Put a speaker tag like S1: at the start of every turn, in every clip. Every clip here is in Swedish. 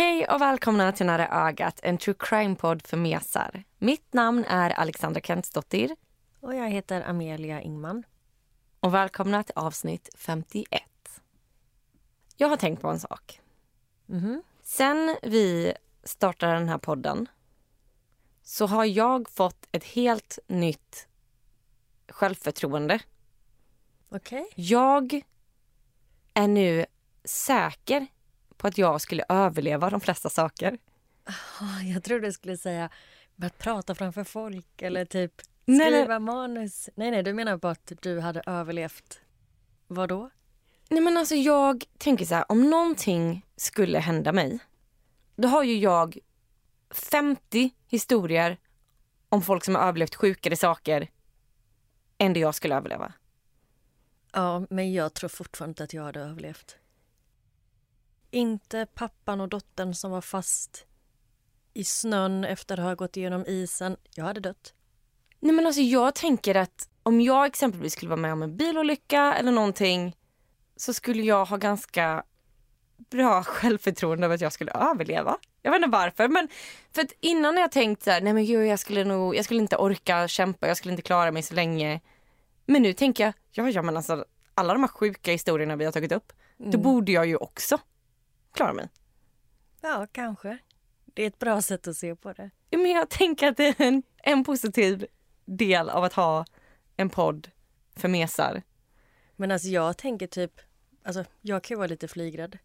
S1: Hej och välkomna till Nära ögat, en true crime-podd för mesar. Mitt namn är Alexandra Kentsdottir.
S2: Och jag heter Amelia Ingman.
S1: Och välkomna till avsnitt 51. Jag har tänkt på en sak.
S2: Mhm.
S1: Sen vi startade den här podden så har jag fått ett helt nytt självförtroende.
S2: Okej.
S1: Jag är nu säker på att jag skulle överleva de flesta saker.
S2: Jag trodde du skulle säga börjat prata framför folk eller typ
S1: Nej,
S2: skriva manus. Nej, nej, du menar bara att du hade överlevt. Vad då?
S1: Nej men alltså jag tänker så här, om någonting skulle hända mig, då har ju jag 50 historier om folk som har överlevt sjukare saker än det jag skulle överleva.
S2: Ja, men jag tror fortfarande att jag hade överlevt. Inte pappan och dottern som var fast i snön efter att ha gått igenom isen. Jag hade dött.
S1: Nej men alltså jag tänker att om jag exempelvis skulle vara med om en bilolycka eller någonting så skulle jag ha ganska bra självförtroende över att jag skulle överleva. Jag vet inte varför men för att innan har jag tänkt så här, nej men gud jag skulle nog, jag skulle inte orka kämpa, jag skulle inte klara mig så länge. Men nu tänker jag, ja ja men alltså alla de här sjuka historierna vi har tagit upp, då borde jag ju också klara mig.
S2: Ja, kanske. Det är ett bra sätt att se på det.
S1: Men jag tänker att det är en, en positiv del av att ha en podd för mesar.
S2: Men alltså jag tänker typ, alltså jag kan ju vara lite flygrädd.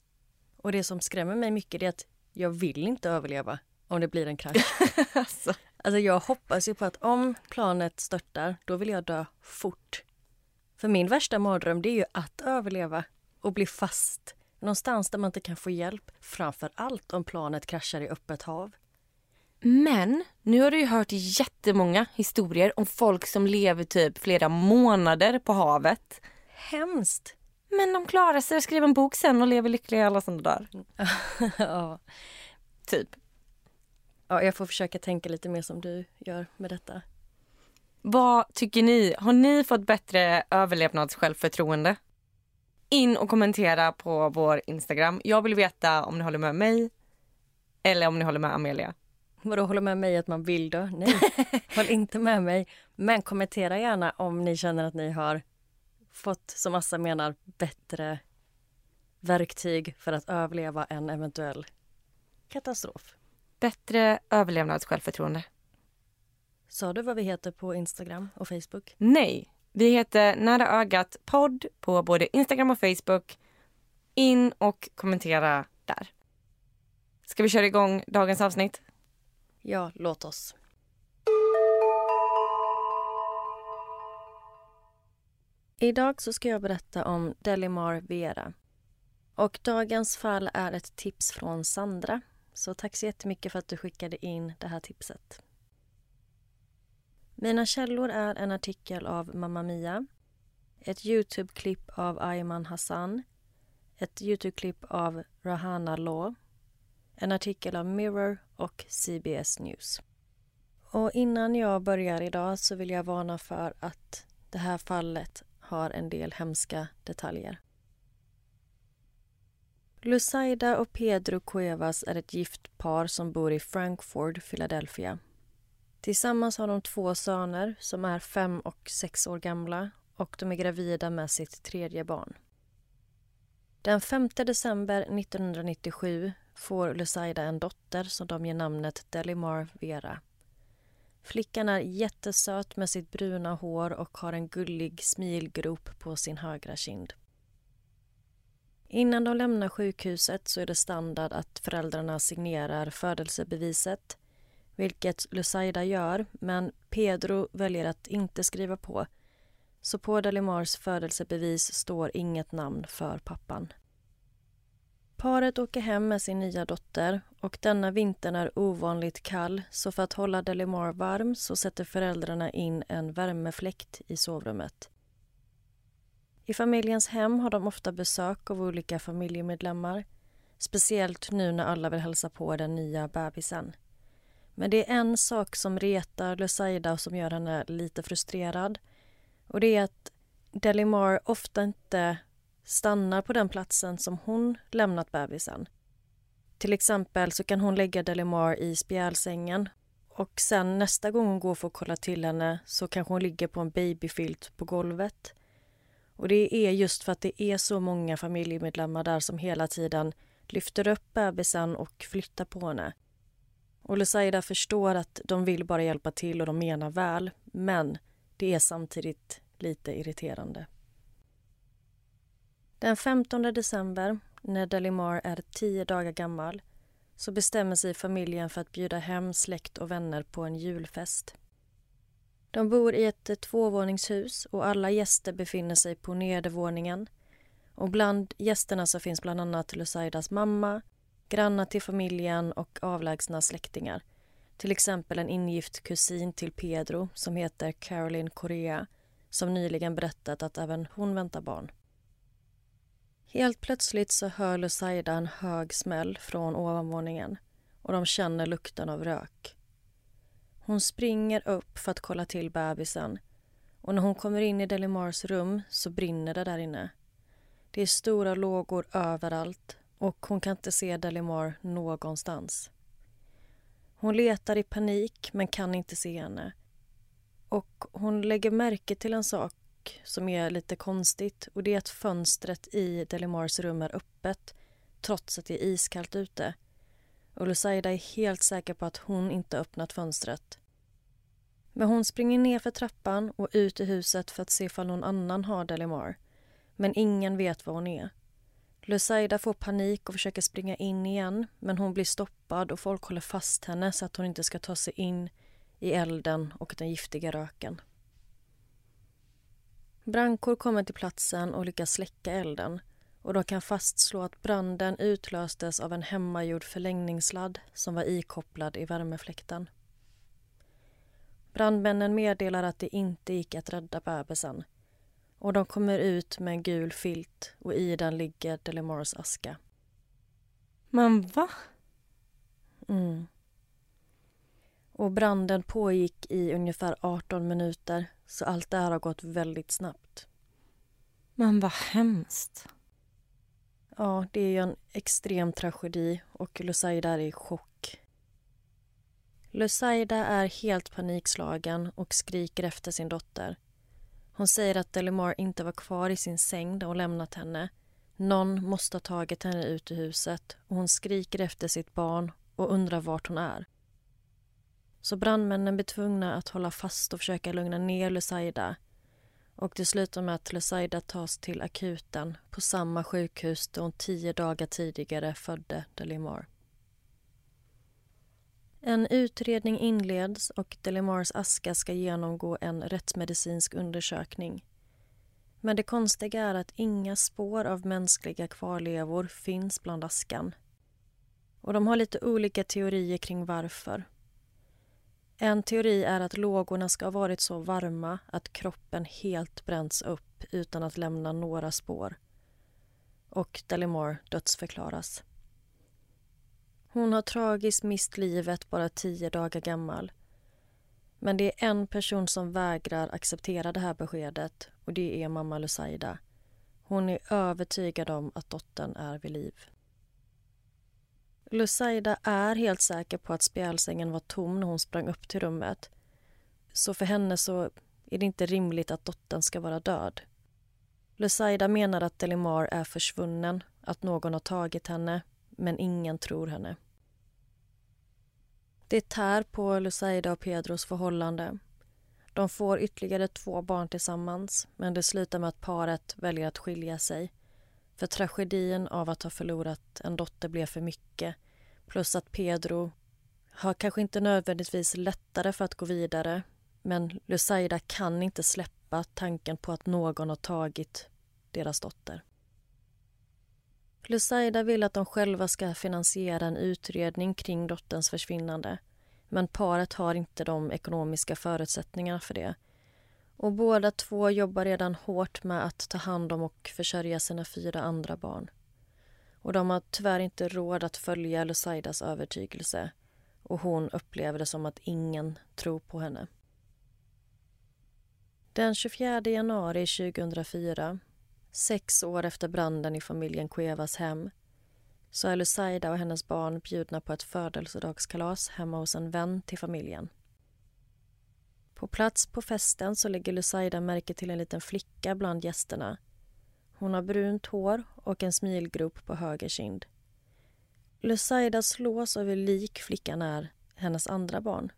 S2: Och det som skrämmer mig mycket är att jag vill inte överleva om det blir en krasch.
S1: Alltså.
S2: Alltså jag hoppas ju på att om planet störtar, då vill jag dö fort. För min värsta mardröm det är ju att överleva och bli fast någonstans där man inte kan få hjälp. Framför allt om planet kraschar i öppet hav.
S1: Men nu har du ju hört jättemånga historier om folk som lever typ flera månader på havet.
S2: Hemskt!
S1: Men de klarar sig och skriver en bok sen och lever lyckliga i alla sådana dagar.
S2: ja.
S1: Typ.
S2: ja, jag får försöka tänka lite mer som du gör med detta.
S1: Vad tycker ni? Har ni fått bättre överlevnadssjälvförtroende? In och kommentera på vår Instagram. Jag vill veta om ni håller med mig eller om ni håller med Amelia.
S2: Vadå, håller med mig att man vill dö? Nej, håll inte med mig. Men kommentera gärna om ni känner att ni har fått, som Assa menar, bättre verktyg för att överleva en eventuell katastrof.
S1: Bättre överlevnadssjälvförtroende.
S2: Sa du vad vi heter på Instagram och Facebook?
S1: Nej, vi heter Nära ögat podd på både Instagram och Facebook. In och kommentera där. Ska vi köra igång dagens avsnitt?
S2: Ja, låt oss. Idag så ska jag berätta om Delimar Vera. Och dagens fall är ett tips från Sandra. Så tack så jättemycket för att du skickade in det här tipset. Mina källor är en artikel av Mamma Mia, ett Youtube-klipp av Ayman Hassan, ett Youtube-klipp av Rahana Law, en artikel av Mirror och CBS News. Och innan jag börjar idag så vill jag varna för att det här fallet har en del hemska detaljer. Lusaida och Pedro Cuevas är ett gift par som bor i Frankfurt, Philadelphia. Tillsammans har de två söner som är fem och sex år gamla och de är gravida med sitt tredje barn. Den 5 december 1997 får Lusaida en dotter som de ger namnet Delimar Vera. Flickan är jättesöt med sitt bruna hår och har en gullig smilgrop på sin högra kind. Innan de lämnar sjukhuset så är det standard att föräldrarna signerar födelsebeviset vilket Lusaida gör, men Pedro väljer att inte skriva på. Så på Delimars födelsebevis står inget namn för pappan. Paret åker hem med sin nya dotter och denna vintern är ovanligt kall så för att hålla Delimar varm så sätter föräldrarna in en värmefläkt i sovrummet. I familjens hem har de ofta besök av olika familjemedlemmar speciellt nu när alla vill hälsa på den nya bebisen. Men det är en sak som retar Lusaida och som gör henne lite frustrerad och det är att Delimar ofta inte stannar på den platsen som hon lämnat bebisen. Till exempel så kan hon lägga Delimar i spjälsängen och sen nästa gång hon går för att kolla till henne så kanske hon ligger på en babyfilt på golvet. Och det är just för att det är så många familjemedlemmar där som hela tiden lyfter upp bebisen och flyttar på henne. Och Lusaida förstår att de vill bara hjälpa till och de menar väl, men det är samtidigt lite irriterande. Den 15 december, när Delimar är tio dagar gammal så bestämmer sig familjen för att bjuda hem släkt och vänner på en julfest. De bor i ett tvåvåningshus och alla gäster befinner sig på nedervåningen. Och bland gästerna så finns bland annat Lusaidas mamma, grannar till familjen och avlägsna släktingar. Till exempel en ingift kusin till Pedro som heter Caroline Correa som nyligen berättat att även hon väntar barn. Helt plötsligt så hör Lusaida en hög smäll från ovanvåningen och de känner lukten av rök. Hon springer upp för att kolla till bebisen och när hon kommer in i Delimars rum så brinner det där inne. Det är stora lågor överallt och hon kan inte se Delimar någonstans. Hon letar i panik men kan inte se henne. Och hon lägger märke till en sak som är lite konstigt och det är att fönstret i Delimars rum är öppet trots att det är iskallt ute. Och Lusaida är helt säker på att hon inte öppnat fönstret. Men hon springer ner för trappan och ut i huset för att se ifall någon annan har Delimar. Men ingen vet var hon är. Lusaida får panik och försöker springa in igen men hon blir stoppad och folk håller fast henne så att hon inte ska ta sig in i elden och den giftiga röken. Brandkår kommer till platsen och lyckas släcka elden och de kan fastslå att branden utlöstes av en hemmagjord förlängningssladd som var ikopplad i värmefläkten. Brandmännen meddelar att det inte gick att rädda bebisen och de kommer ut med en gul filt och i den ligger Delimars aska.
S1: Men va?
S2: Mm. Och branden pågick i ungefär 18 minuter så allt det här har gått väldigt snabbt.
S1: Men vad hemskt.
S2: Ja, det är ju en extrem tragedi och Lusaida är i chock. Lusaida är helt panikslagen och skriker efter sin dotter. Hon säger att Delimar inte var kvar i sin säng där hon lämnat henne. Någon måste ha tagit henne ut ur huset och hon skriker efter sitt barn och undrar vart hon är. Så brandmännen blir tvungna att hålla fast och försöka lugna ner Lusaida. Och det slutar med att Lusaida tas till akuten på samma sjukhus där hon tio dagar tidigare födde Delimar. En utredning inleds och Delimars aska ska genomgå en rättsmedicinsk undersökning. Men det konstiga är att inga spår av mänskliga kvarlevor finns bland askan. Och de har lite olika teorier kring varför. En teori är att lågorna ska ha varit så varma att kroppen helt bränts upp utan att lämna några spår. Och Delimar dödsförklaras. Hon har tragiskt mist livet bara tio dagar gammal. Men det är en person som vägrar acceptera det här beskedet och det är mamma Lusaida. Hon är övertygad om att dottern är vid liv. Lusaida är helt säker på att spjälsängen var tom när hon sprang upp till rummet. Så för henne så är det inte rimligt att dottern ska vara död. Lusaida menar att Delimar är försvunnen, att någon har tagit henne, men ingen tror henne. Det tär på Lusaida och Pedros förhållande. De får ytterligare två barn tillsammans men det slutar med att paret väljer att skilja sig. För tragedin av att ha förlorat en dotter blev för mycket plus att Pedro har kanske inte nödvändigtvis lättare för att gå vidare men Lusaida kan inte släppa tanken på att någon har tagit deras dotter. Lusaida vill att de själva ska finansiera en utredning kring dotterns försvinnande men paret har inte de ekonomiska förutsättningarna för det. Och båda två jobbar redan hårt med att ta hand om och försörja sina fyra andra barn. Och de har tyvärr inte råd att följa Lusaidas övertygelse och hon upplever det som att ingen tror på henne. Den 24 januari 2004, sex år efter branden i familjen Cuevas hem så är Lusaida och hennes barn bjudna på ett födelsedagskalas hemma hos en vän till familjen. På plats på festen så lägger Lusaida märke till en liten flicka bland gästerna. Hon har brunt hår och en smilgrop på höger kind. Lusaida slås över lik flickan är hennes andra barn.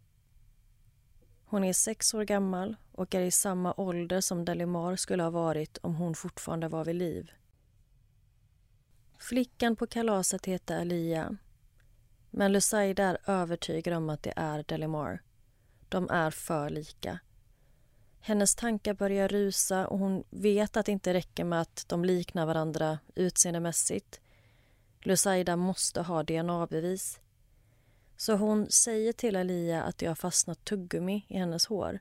S2: Hon är sex år gammal och är i samma ålder som Delimar skulle ha varit om hon fortfarande var vid liv. Flickan på kalaset heter Alia. Men Lusaida är övertygad om att det är Delimar. De är för lika. Hennes tankar börjar rusa och hon vet att det inte räcker med att de liknar varandra utseendemässigt. Lusaida måste ha DNA-bevis. Så hon säger till Alia att det har fastnat tuggummi i hennes hår.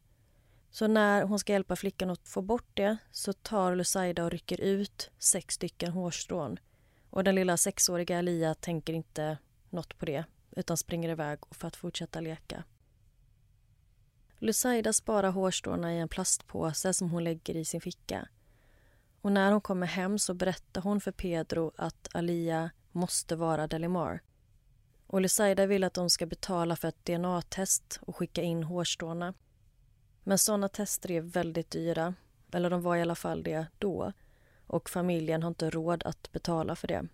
S2: Så när hon ska hjälpa flickan att få bort det så tar Lusaida och rycker ut sex stycken hårstrån. Och den lilla sexåriga Alia tänker inte något på det utan springer iväg för att fortsätta leka. Lusaida sparar hårstråna i en plastpåse som hon lägger i sin ficka. Och när hon kommer hem så berättar hon för Pedro att Alia måste vara Delimar. Och Lusaida vill att de ska betala för ett DNA-test och skicka in hårstråna. Men såna tester är väldigt dyra, eller de var i alla fall det då och familjen har inte råd att betala för det.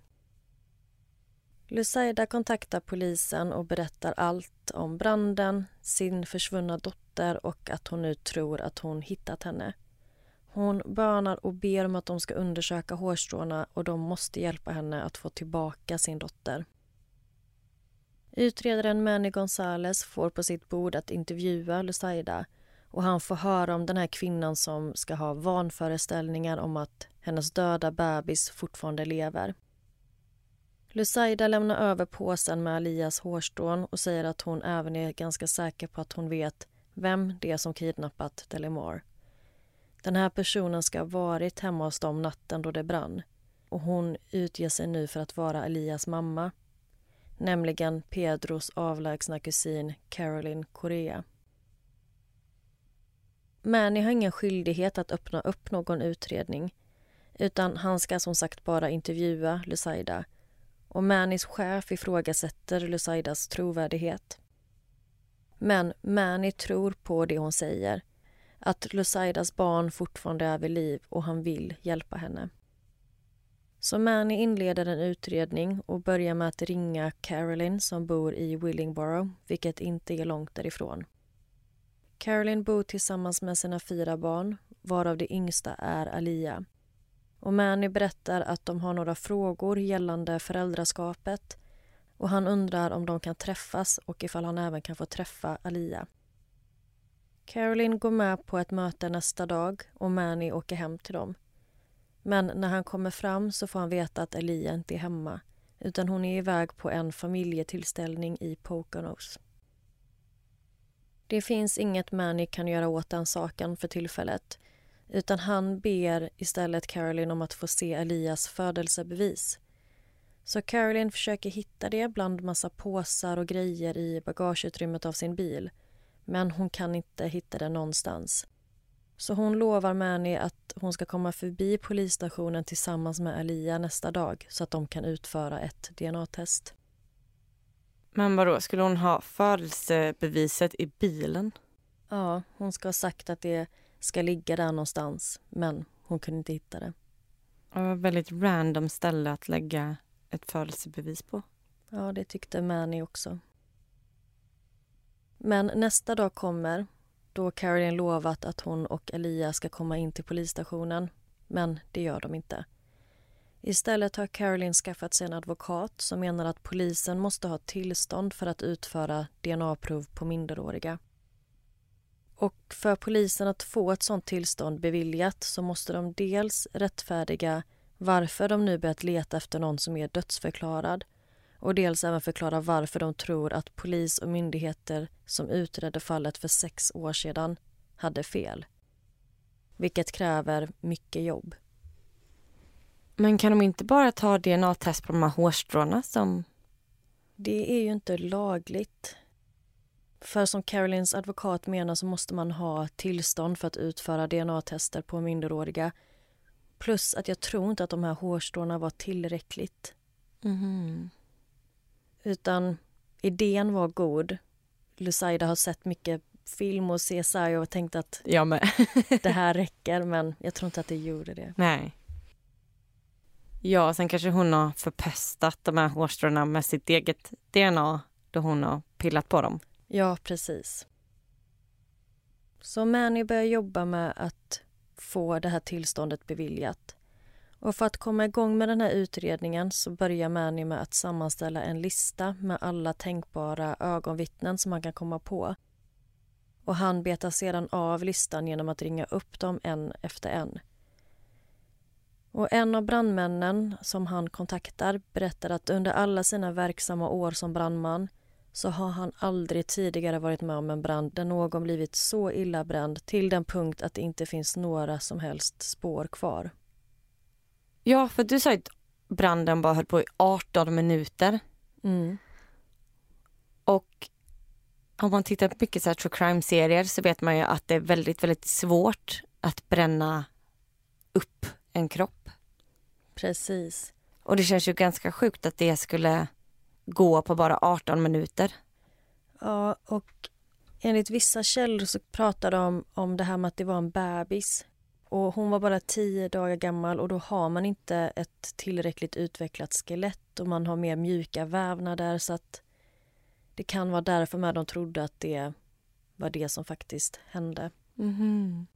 S2: Lusaida kontaktar polisen och berättar allt om branden, sin försvunna dotter och att hon nu tror att hon hittat henne. Hon bönar och ber om att de ska undersöka hårstråna och de måste hjälpa henne att få tillbaka sin dotter. Utredaren Manny Gonzales får på sitt bord att intervjua Lusaida och han får höra om den här kvinnan som ska ha vanföreställningar om att hennes döda bebis fortfarande lever. Lusaida lämnar över påsen med Alias hårstrån och säger att hon även är ganska säker på att hon vet vem det är som kidnappat Delimar. Den här personen ska ha varit hemma hos dem natten då det brann och hon utger sig nu för att vara Elias mamma nämligen Pedros avlägsna kusin Caroline Correa. Manny har ingen skyldighet att öppna upp någon utredning utan han ska som sagt bara intervjua Lusaida och Mannys chef ifrågasätter Lusaidas trovärdighet. Men Manny tror på det hon säger att Lusaidas barn fortfarande är vid liv och han vill hjälpa henne. Så Manny inleder en utredning och börjar med att ringa Caroline som bor i Willingboro, vilket inte är långt därifrån. Caroline bor tillsammans med sina fyra barn, varav det yngsta är Alia. Och Manny berättar att de har några frågor gällande föräldraskapet och han undrar om de kan träffas och ifall han även kan få träffa Alia. Caroline går med på ett möte nästa dag och Manny åker hem till dem. Men när han kommer fram så får han veta att Elia inte är hemma utan hon är iväg på en familjetillställning i Poconos. Det finns inget Manny kan göra åt den saken för tillfället utan han ber istället Caroline om att få se Elias födelsebevis. Så Caroline försöker hitta det bland massa påsar och grejer i bagageutrymmet av sin bil men hon kan inte hitta det någonstans. Så hon lovar Manny att hon ska komma förbi polisstationen tillsammans med Alia nästa dag så att de kan utföra ett DNA-test.
S1: Men vadå, skulle hon ha födelsebeviset i bilen?
S2: Ja, hon ska ha sagt att det ska ligga där någonstans, men hon kunde inte hitta det.
S1: Ja, väldigt random ställe att lägga ett födelsebevis på.
S2: Ja, det tyckte Manny också. Men nästa dag kommer då Caroline lovat att hon och Elia ska komma in till polisstationen. Men det gör de inte. Istället har Caroline skaffat sig en advokat som menar att polisen måste ha tillstånd för att utföra DNA-prov på minderåriga. Och för polisen att få ett sådant tillstånd beviljat så måste de dels rättfärdiga varför de nu börjat leta efter någon som är dödsförklarad och dels även förklara varför de tror att polis och myndigheter som utredde fallet för sex år sedan hade fel. Vilket kräver mycket jobb.
S1: Men kan de inte bara ta DNA-test på de här hårstråna som...
S2: Det är ju inte lagligt. För som Carolines advokat menar så måste man ha tillstånd för att utföra DNA-tester på minderåriga. Plus att jag tror inte att de här hårstråna var tillräckligt.
S1: Mm.
S2: Utan idén var god. Lusaida har sett mycket film och CSI och tänkt att det här räcker men jag tror inte att det gjorde det.
S1: Nej. Ja, sen kanske hon har förpestat de här hårstråna med sitt eget DNA då hon har pillat på dem.
S2: Ja, precis. Så Mani börjar jobba med att få det här tillståndet beviljat. Och för att komma igång med den här utredningen så börjar Mani med att sammanställa en lista med alla tänkbara ögonvittnen som man kan komma på. Och han betar sedan av listan genom att ringa upp dem en efter en. Och en av brandmännen som han kontaktar berättar att under alla sina verksamma år som brandman så har han aldrig tidigare varit med om en brand där någon blivit så illa bränd till den punkt att det inte finns några som helst spår kvar.
S1: Ja, för du sa att branden bara höll på i 18 minuter.
S2: Mm.
S1: Och om man tittar på mycket så här true crime-serier så vet man ju att det är väldigt, väldigt svårt att bränna upp en kropp.
S2: Precis.
S1: Och det känns ju ganska sjukt att det skulle gå på bara 18 minuter.
S2: Ja, och enligt vissa källor så pratar de om det här med att det var en bebis. Och hon var bara tio dagar gammal och då har man inte ett tillräckligt utvecklat skelett och man har mer mjuka vävnader så att det kan vara därför med de trodde att det var det som faktiskt hände.
S1: Mhm.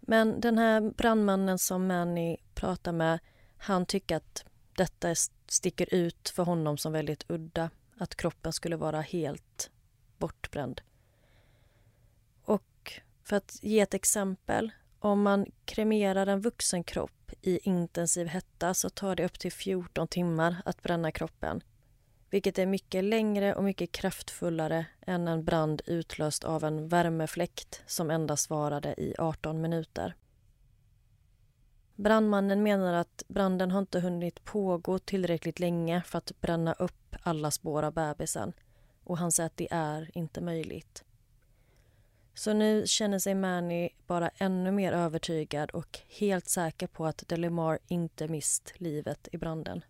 S2: Men den här brandmannen som Manny pratar med, han tycker att detta sticker ut för honom som väldigt udda. Att kroppen skulle vara helt bortbränd. Och för att ge ett exempel. Om man kremerar en vuxen kropp i intensiv hetta så tar det upp till 14 timmar att bränna kroppen. Vilket är mycket längre och mycket kraftfullare än en brand utlöst av en värmefläkt som endast varade i 18 minuter. Brandmannen menar att branden har inte hunnit pågå tillräckligt länge för att bränna upp alla spår av bebisen och han säger att det är inte möjligt. Så nu känner sig Manny bara ännu mer övertygad och helt säker på att Delimar inte mist livet i branden.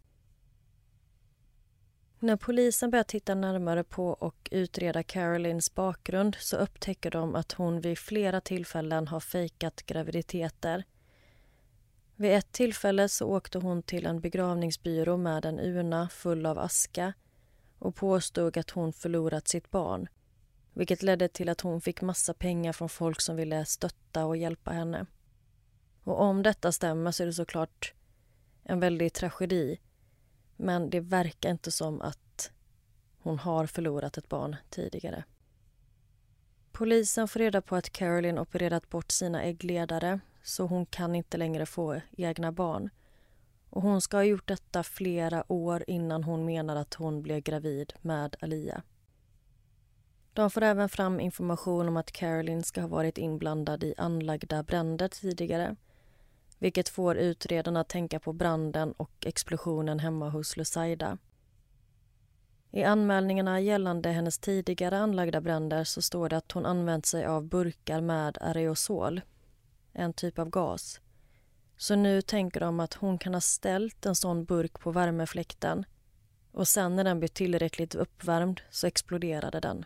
S2: När polisen börjar titta närmare på och utreda Carolines bakgrund så upptäcker de att hon vid flera tillfällen har fejkat graviditeter vid ett tillfälle så åkte hon till en begravningsbyrå med en urna full av aska och påstod att hon förlorat sitt barn vilket ledde till att hon fick massa pengar från folk som ville stötta och hjälpa henne. Och om detta stämmer så är det såklart en väldig tragedi men det verkar inte som att hon har förlorat ett barn tidigare. Polisen får reda på att Caroline opererat bort sina äggledare så hon kan inte längre få egna barn. Och Hon ska ha gjort detta flera år innan hon menar att hon blev gravid med Alia. De får även fram information om att Caroline ska ha varit inblandad i anlagda bränder tidigare vilket får utredarna att tänka på branden och explosionen hemma hos Lusaida. I anmälningarna gällande hennes tidigare anlagda bränder så står det att hon använt sig av burkar med aerosol en typ av gas. Så nu tänker de att hon kan ha ställt en sån burk på värmefläkten och sen när den blev tillräckligt uppvärmd så exploderade den.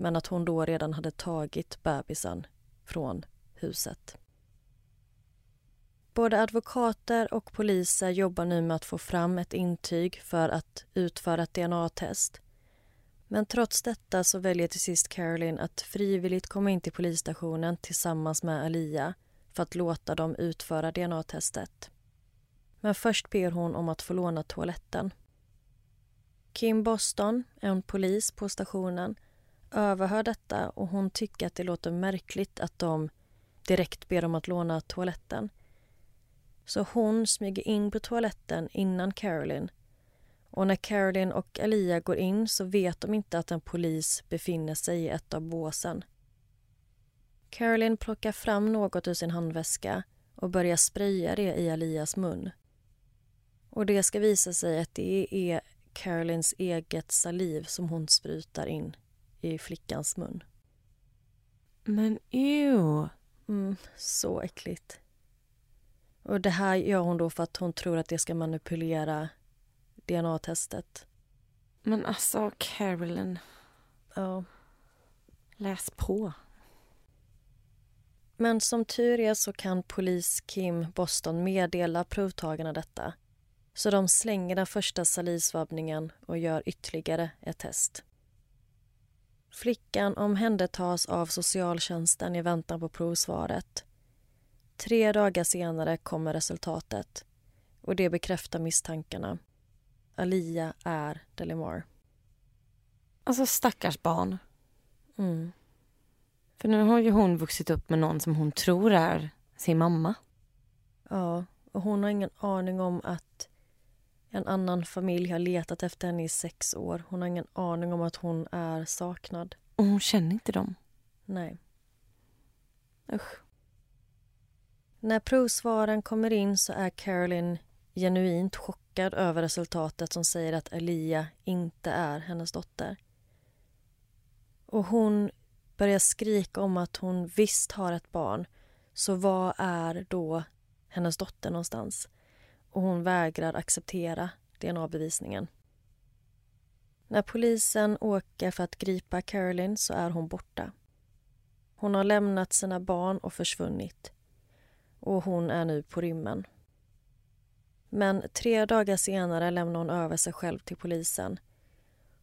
S2: Men att hon då redan hade tagit bebisen från huset. Både advokater och poliser jobbar nu med att få fram ett intyg för att utföra ett DNA-test. Men trots detta så väljer till sist Caroline att frivilligt komma in till polisstationen tillsammans med Alia för att låta dem utföra DNA-testet. Men först ber hon om att få låna toaletten. Kim Boston, en polis på stationen, överhör detta och hon tycker att det låter märkligt att de direkt ber om att låna toaletten. Så hon smyger in på toaletten innan Caroline. Och när Caroline och Alia går in så vet de inte att en polis befinner sig i ett av båsen. Caroline plockar fram något ur sin handväska och börjar spraya det i Alias mun. Och det ska visa sig att det är Carolines eget saliv som hon sprutar in i flickans mun.
S1: Men ew.
S2: Mm, så äckligt. Och det här gör hon då för att hon tror att det ska manipulera DNA-testet.
S1: Men alltså, Carolyn.
S2: Ja.
S1: Läs på.
S2: Men som tur är så kan polis Kim Boston meddela provtagarna detta. Så de slänger den första salivsvabbningen och gör ytterligare ett test. Flickan omhändertas av socialtjänsten i väntan på provsvaret. Tre dagar senare kommer resultatet och det bekräftar misstankarna. Alia är Delimar.
S1: Alltså stackars barn.
S2: Mm.
S1: För nu har ju hon vuxit upp med någon som hon tror är sin mamma.
S2: Ja, och hon har ingen aning om att en annan familj har letat efter henne i sex år. Hon har ingen aning om att hon är saknad.
S1: Och hon känner inte dem.
S2: Nej.
S1: Usch.
S2: När provsvaren kommer in så är Caroline genuint chockad över resultatet som säger att Elia inte är hennes dotter. Och hon börjar skrika om att hon visst har ett barn. Så vad är då hennes dotter någonstans? Och hon vägrar acceptera DNA-bevisningen. När polisen åker för att gripa Caroline så är hon borta. Hon har lämnat sina barn och försvunnit. Och hon är nu på rymmen. Men tre dagar senare lämnar hon över sig själv till polisen.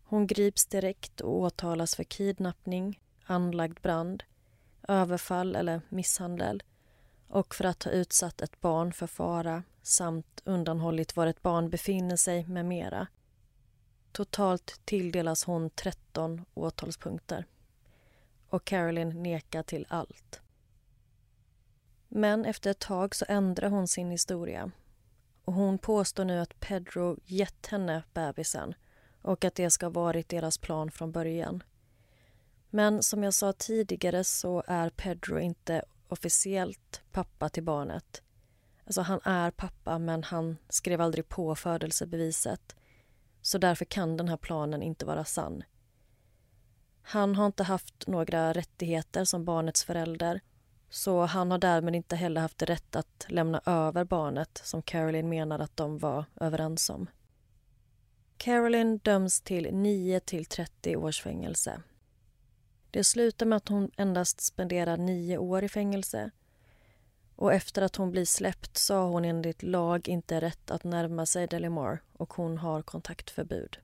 S2: Hon grips direkt och åtalas för kidnappning, anlagd brand, överfall eller misshandel och för att ha utsatt ett barn för fara samt undanhållit var ett barn befinner sig med mera. Totalt tilldelas hon 13 åtalspunkter. Och Caroline nekar till allt. Men efter ett tag så ändrar hon sin historia. Och Hon påstår nu att Pedro gett henne bebisen och att det ska ha varit deras plan från början. Men som jag sa tidigare så är Pedro inte officiellt pappa till barnet. Alltså han är pappa men han skrev aldrig på födelsebeviset. Så därför kan den här planen inte vara sann. Han har inte haft några rättigheter som barnets förälder så han har därmed inte heller haft rätt att lämna över barnet som Caroline menar att de var överens om. Caroline döms till 9 till 30 års fängelse. Det slutar med att hon endast spenderar nio år i fängelse och efter att hon blir släppt så har hon enligt lag inte rätt att närma sig Delimar och hon har kontaktförbud.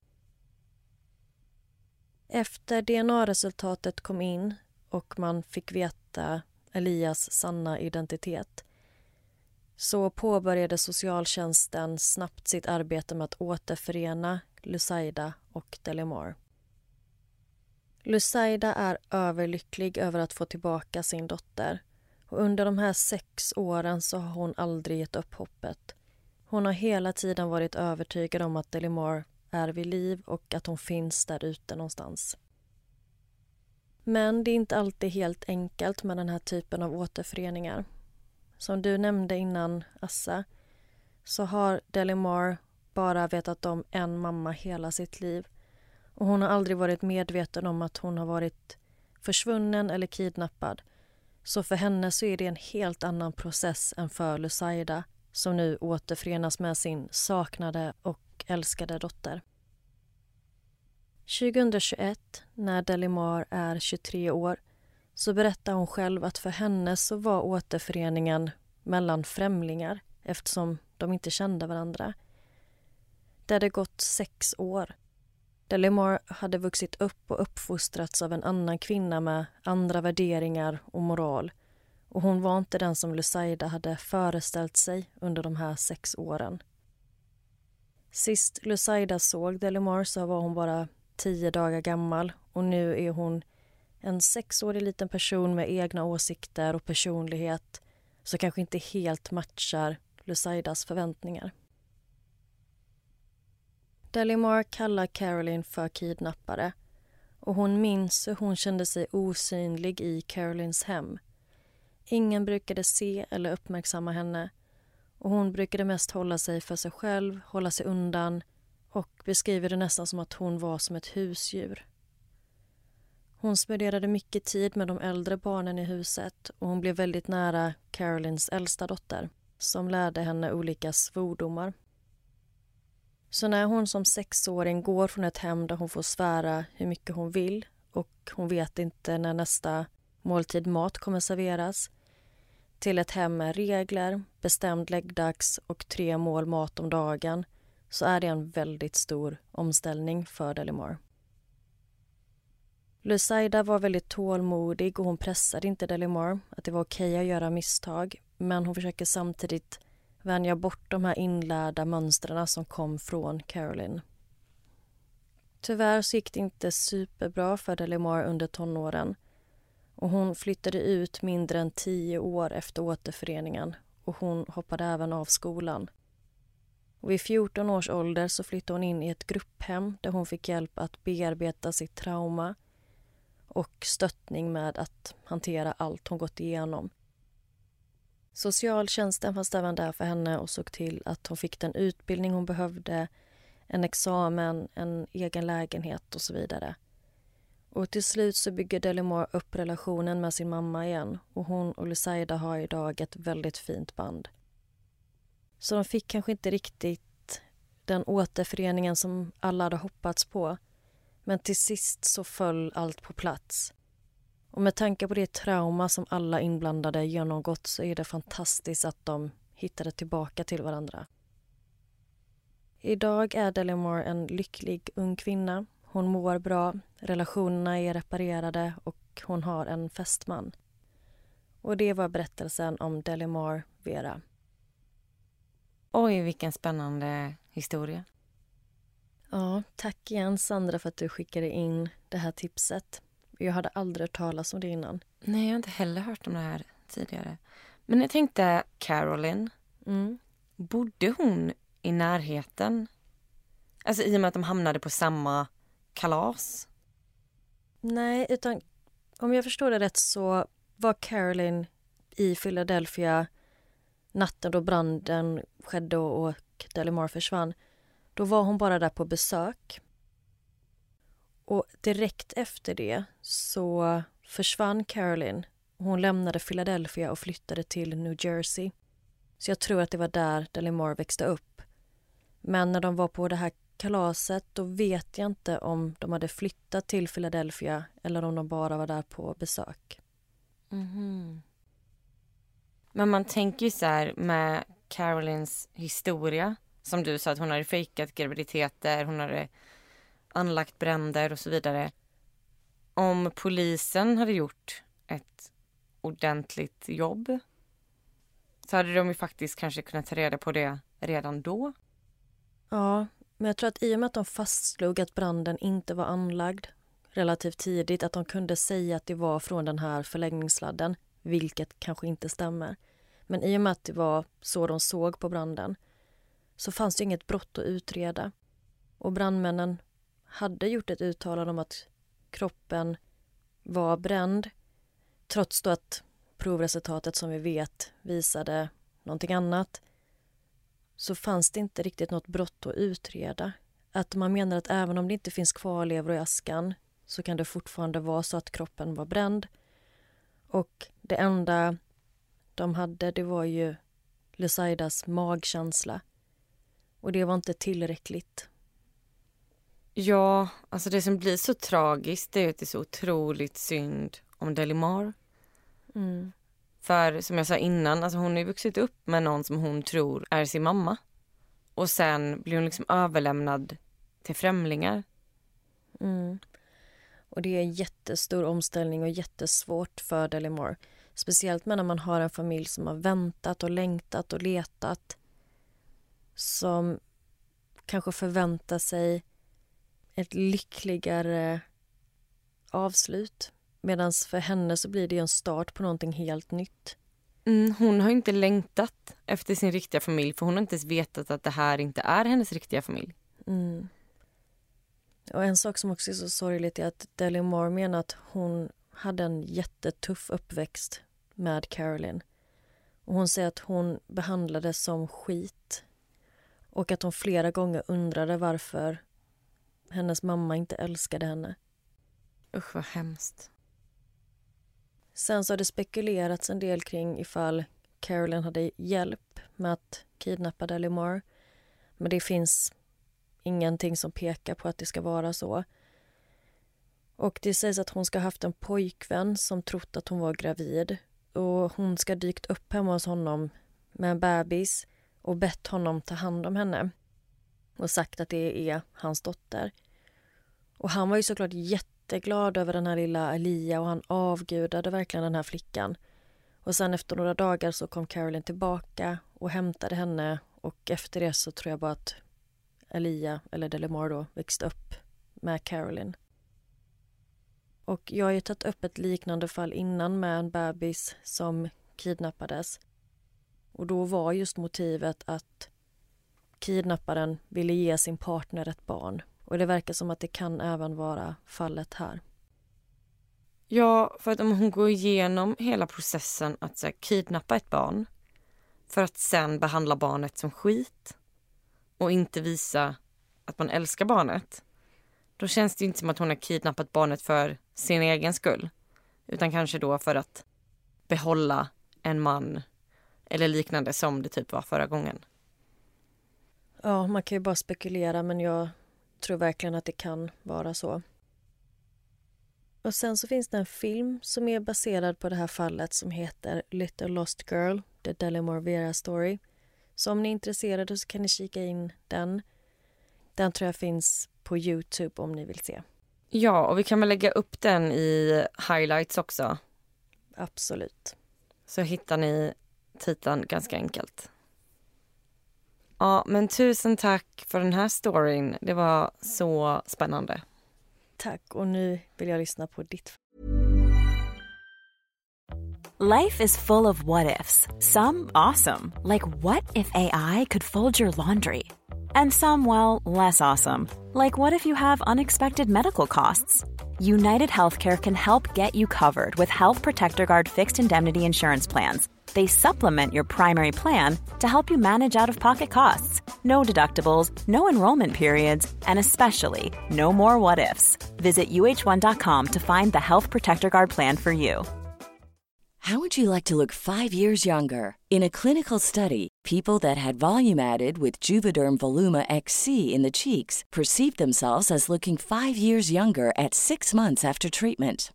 S2: Efter DNA-resultatet kom in och man fick veta Elias sanna identitet så påbörjade socialtjänsten snabbt sitt arbete med att återförena Lusaida och Delimar. Lusaida är överlycklig över att få tillbaka sin dotter och under de här sex åren så har hon aldrig gett upp hoppet. Hon har hela tiden varit övertygad om att Delimar är vid liv och att hon finns där ute någonstans. Men det är inte alltid helt enkelt med den här typen av återföreningar. Som du nämnde innan, Assa, så har Delimar bara vetat om en mamma hela sitt liv. Och hon har aldrig varit medveten om att hon har varit försvunnen eller kidnappad. Så för henne så är det en helt annan process än för Lusaida som nu återförenas med sin saknade och älskade dotter. 2021, när Delimar är 23 år så berättar hon själv att för henne så var återföreningen mellan främlingar eftersom de inte kände varandra. Det hade gått sex år. Delimar hade vuxit upp och uppfostrats av en annan kvinna med andra värderingar och moral Och hon var inte den som Lusaida hade föreställt sig under de här sex åren. Sist Lusaida såg Delimar så var hon bara tio dagar gammal och nu är hon en sexårig liten person med egna åsikter och personlighet som kanske inte helt matchar Lusaidas förväntningar. Delimar kallar Caroline för kidnappare och hon minns hur hon kände sig osynlig i Carolines hem. Ingen brukade se eller uppmärksamma henne och hon brukade mest hålla sig för sig själv, hålla sig undan och beskriver det nästan som att hon var som ett husdjur. Hon spenderade mycket tid med de äldre barnen i huset och hon blev väldigt nära Carolines äldsta dotter som lärde henne olika svordomar. Så när hon som sexåring går från ett hem där hon får svära hur mycket hon vill och hon vet inte när nästa måltid mat kommer serveras till ett hem med regler, bestämd läggdags och tre mål mat om dagen så är det en väldigt stor omställning för Delimar. Lusaida var väldigt tålmodig och hon pressade inte Delimar att det var okej okay att göra misstag men hon försöker samtidigt vänja bort de här inlärda mönstren som kom från Caroline. Tyvärr så gick det inte superbra för Delimar under tonåren och hon flyttade ut mindre än tio år efter återföreningen och hon hoppade även av skolan. Och vid 14 års ålder så flyttade hon in i ett grupphem där hon fick hjälp att bearbeta sitt trauma och stöttning med att hantera allt hon gått igenom. Socialtjänsten fanns även där för henne och såg till att hon fick den utbildning hon behövde, en examen, en egen lägenhet och så vidare. Och till slut så bygger Delimore upp relationen med sin mamma igen och hon och Lusaida har idag ett väldigt fint band. Så de fick kanske inte riktigt den återföreningen som alla hade hoppats på. Men till sist så föll allt på plats. Och med tanke på det trauma som alla inblandade genomgått så är det fantastiskt att de hittade tillbaka till varandra. Idag är Delimore en lycklig ung kvinna. Hon mår bra, relationerna är reparerade och hon har en fästman. Och det var berättelsen om Delimore Vera.
S1: Oj, vilken spännande historia.
S2: Ja, tack igen Sandra för att du skickade in det här tipset. Jag hade aldrig hört talas om det innan.
S1: Nej, jag har inte heller hört om det här tidigare. Men jag tänkte Caroline.
S2: Mm.
S1: Bodde hon i närheten? Alltså i och med att de hamnade på samma kalas?
S2: Nej, utan om jag förstår det rätt så var Caroline i Philadelphia natten då branden skedde och Delimar försvann. Då var hon bara där på besök. Och direkt efter det så försvann Caroline. Hon lämnade Philadelphia och flyttade till New Jersey. Så jag tror att det var där Delimar växte upp. Men när de var på det här kalaset då vet jag inte om de hade flyttat till Philadelphia eller om de bara var där på besök.
S1: Mm. Men man tänker ju så här med Carolines historia som du sa att hon hade fejkat graviditeter, hon hade anlagt bränder och så vidare. Om polisen hade gjort ett ordentligt jobb så hade de ju faktiskt kanske kunnat ta reda på det redan då.
S2: Ja, men jag tror att i och med att de fastslog att branden inte var anlagd relativt tidigt, att de kunde säga att det var från den här förläggningssladden, vilket kanske inte stämmer. Men i och med att det var så de såg på branden så fanns det inget brott att utreda. Och brandmännen hade gjort ett uttalande om att kroppen var bränd trots då att provresultatet som vi vet visade någonting annat så fanns det inte riktigt något brott att utreda. Att man menar att även om det inte finns kvarlevor i askan så kan det fortfarande vara så att kroppen var bränd. Och det enda de hade det var ju Lusaidas magkänsla. Och det var inte tillräckligt.
S1: Ja, alltså det som blir så tragiskt det är att det är så otroligt synd om Delimar.
S2: Mm.
S1: För som jag sa innan, alltså hon har ju vuxit upp med någon som hon tror är sin mamma. Och sen blir hon liksom överlämnad till främlingar.
S2: Mm. Och det är en jättestor omställning och jättesvårt för Delimore. Speciellt när man har en familj som har väntat och längtat och letat. Som kanske förväntar sig ett lyckligare avslut. Medan för henne så blir det en start på någonting helt nytt.
S1: Mm, hon har inte längtat efter sin riktiga familj för hon har inte ens vetat att det här inte är hennes riktiga familj.
S2: Mm. Och en sak som också är så sorgligt är att Deli Moore menar att hon hade en jättetuff uppväxt med Caroline. Och hon säger att hon behandlades som skit och att hon flera gånger undrade varför hennes mamma inte älskade henne.
S1: Usch vad hemskt.
S2: Sen så har det spekulerats en del kring ifall Caroline hade hjälp med att kidnappa Deli Moore. Men det finns ingenting som pekar på att det ska vara så. Och det sägs att hon ska ha haft en pojkvän som trott att hon var gravid och hon ska dykt upp hemma hos honom med en bebis och bett honom ta hand om henne och sagt att det är hans dotter. Och han var ju såklart jätteglad över den här lilla Alia och han avgudade verkligen den här flickan. Och sen efter några dagar så kom Caroline tillbaka och hämtade henne och efter det så tror jag bara att Alia, eller Delamar då, växte upp med Caroline. Och jag har ju tagit upp ett liknande fall innan med en bebis som kidnappades. Och då var just motivet att kidnapparen ville ge sin partner ett barn. Och det verkar som att det kan även vara fallet här.
S1: Ja, för att om hon går igenom hela processen att så här, kidnappa ett barn för att sen behandla barnet som skit och inte visa att man älskar barnet, då känns det inte som att hon har kidnappat barnet för sin egen skull. Utan kanske då för att behålla en man eller liknande som det typ var förra gången.
S2: Ja, man kan ju bara spekulera men jag tror verkligen att det kan vara så. Och sen så finns det en film som är baserad på det här fallet som heter Little Lost Girl, The Delimore Vera Story. Så om ni är intresserade så kan ni kika in den. Den tror jag finns på Youtube om ni vill se.
S1: Ja, och vi kan väl lägga upp den i highlights också.
S2: Absolut.
S1: Så hittar ni titeln ganska enkelt. Ja, men tusen tack för den här storyn. Det var så spännande.
S2: Tack. Och nu vill jag lyssna på ditt.
S3: Life is full of what ifs. Some awesome. Like what if AI could fold your laundry? And some, well, less awesome. Like what if you have unexpected medical costs? United Healthcare can help get you covered with Health Protector Guard fixed indemnity insurance plans they supplement your primary plan to help you manage out of pocket costs. No deductibles, no enrollment periods, and especially no more what ifs. Visit uh1.com to find the Health Protector Guard plan for you.
S4: How would you like to look five years younger? In a clinical study, people that had volume added with Juvederm Voluma XC in the cheeks perceived themselves as looking five years younger at six months after treatment.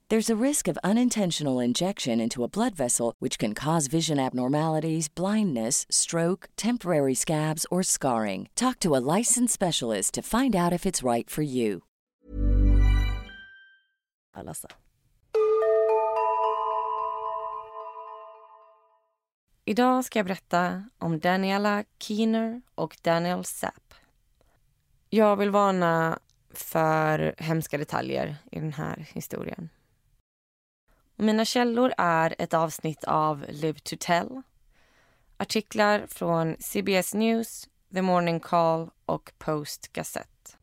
S4: There's a risk of unintentional injection into a blood vessel, which can cause vision abnormalities, blindness, stroke, temporary scabs, or scarring. Talk to a licensed specialist to find out if it's right for you.
S2: Alassa.
S1: Idag ska jag berätta om Daniela Keener och Daniel Sapp. Jag vill varna för hemska detaljer i den här historien. Mina källor är ett avsnitt av Live to Tell, artiklar från CBS News, The Morning Call och Post Gazette.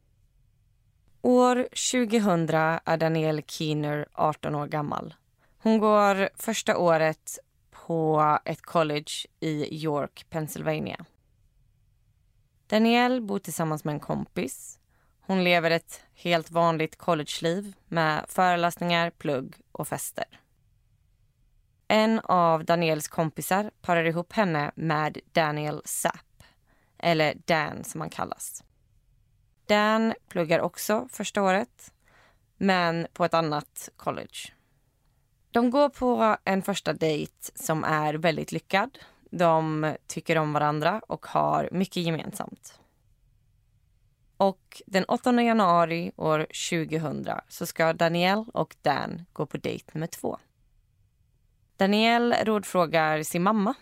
S1: År 2000 är Danielle Keener 18 år gammal. Hon går första året på ett college i York, Pennsylvania. Danielle bor tillsammans med en kompis. Hon lever ett helt vanligt collegeliv med föreläsningar, plugg och fester. En av Daniels kompisar parar ihop henne med Daniel Sapp, eller Dan som han kallas. Dan pluggar också första året, men på ett annat college. De går på en första dejt som är väldigt lyckad. De tycker om varandra och har mycket gemensamt. Och den 8 januari år 2000 så ska Danielle och Dan gå på dejt nummer två. Danielle rådfrågar sin mamma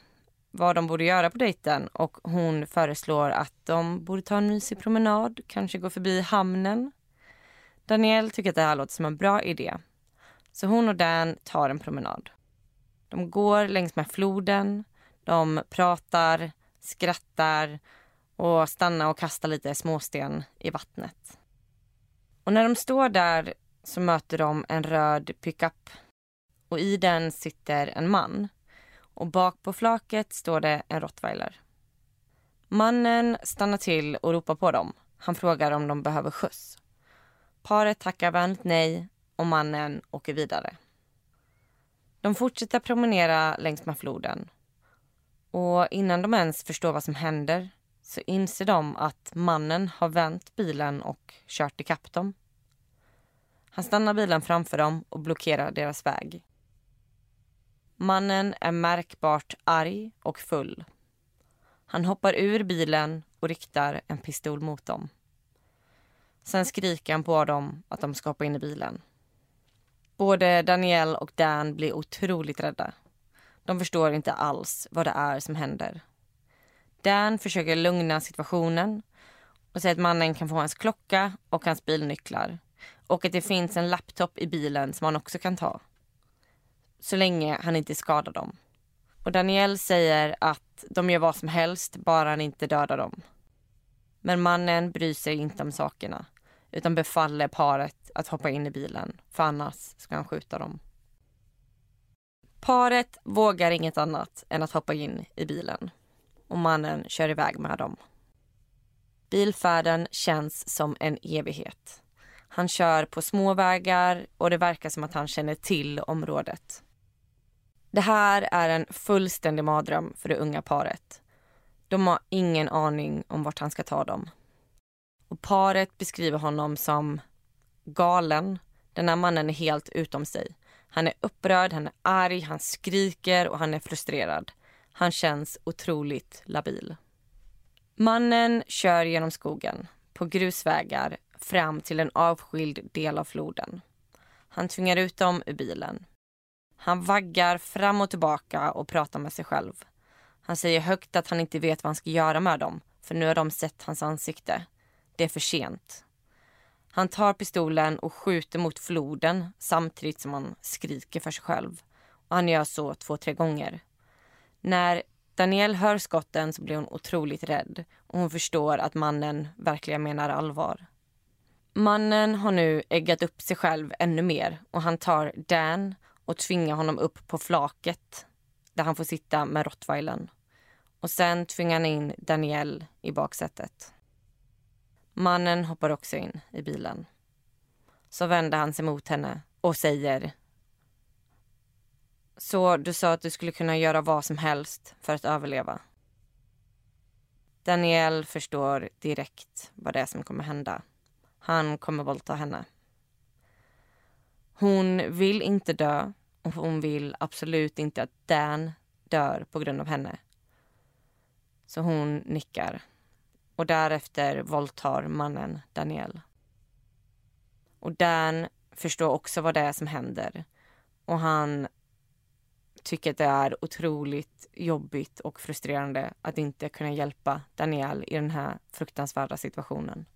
S1: vad de borde göra på dejten och hon föreslår att de borde ta en mysig promenad, kanske gå förbi hamnen. Danielle tycker att det här låter som en bra idé. Så hon och Dan tar en promenad. De går längs med floden, de pratar, skrattar och stannar och kastar lite småsten i vattnet. Och när de står där så möter de en röd pickup och i den sitter en man. Och bak på flaket står det en rottweiler. Mannen stannar till och ropar på dem. Han frågar om de behöver skjuts. Paret tackar vänligt nej och mannen åker vidare. De fortsätter promenera längs med floden. Och innan de ens förstår vad som händer så inser de att mannen har vänt bilen och kört ikapp dem. Han stannar bilen framför dem och blockerar deras väg. Mannen är märkbart arg och full. Han hoppar ur bilen och riktar en pistol mot dem. Sen skriker han på dem att de ska hoppa in i bilen. Både Danielle och Dan blir otroligt rädda. De förstår inte alls vad det är som händer. Dan försöker lugna situationen och säger att mannen kan få hans klocka och hans bilnycklar och att det finns en laptop i bilen som han också kan ta. Så länge han inte skadar dem. Och Daniel säger att de gör vad som helst bara han inte dödar dem. Men mannen bryr sig inte om sakerna utan befaller paret att hoppa in i bilen för annars ska han skjuta dem. Paret vågar inget annat än att hoppa in i bilen och mannen kör iväg med dem. Bilfärden känns som en evighet. Han kör på småvägar och det verkar som att han känner till området. Det här är en fullständig mardröm för det unga paret. De har ingen aning om vart han ska ta dem. Och paret beskriver honom som galen. Den här mannen är helt utom sig. Han är upprörd, han är arg, han skriker och han är frustrerad. Han känns otroligt labil. Mannen kör genom skogen, på grusvägar, fram till en avskild del av floden. Han tvingar ut dem ur bilen. Han vaggar fram och tillbaka och pratar med sig själv. Han säger högt att han inte vet vad han ska göra med dem, för nu har de sett hans ansikte. Det är för sent. Han tar pistolen och skjuter mot floden samtidigt som han skriker för sig själv. Och han gör så två, tre gånger. När Danielle hör skotten så blir hon otroligt rädd och hon förstår att mannen verkligen menar allvar. Mannen har nu äggat upp sig själv ännu mer och han tar Dan och tvingar honom upp på flaket där han får sitta med rottweilern. Och sen tvingar han in Danielle i baksätet. Mannen hoppar också in i bilen. Så vänder han sig mot henne och säger Så du sa att du skulle kunna göra vad som helst för att överleva. Daniel förstår direkt vad det är som kommer hända. Han kommer våldta henne. Hon vill inte dö och hon vill absolut inte att Dan dör på grund av henne. Så hon nickar och därefter våldtar mannen Daniel. Och Dan förstår också vad det är som händer och han tycker att det är otroligt jobbigt och frustrerande att inte kunna hjälpa Daniel i den här fruktansvärda situationen.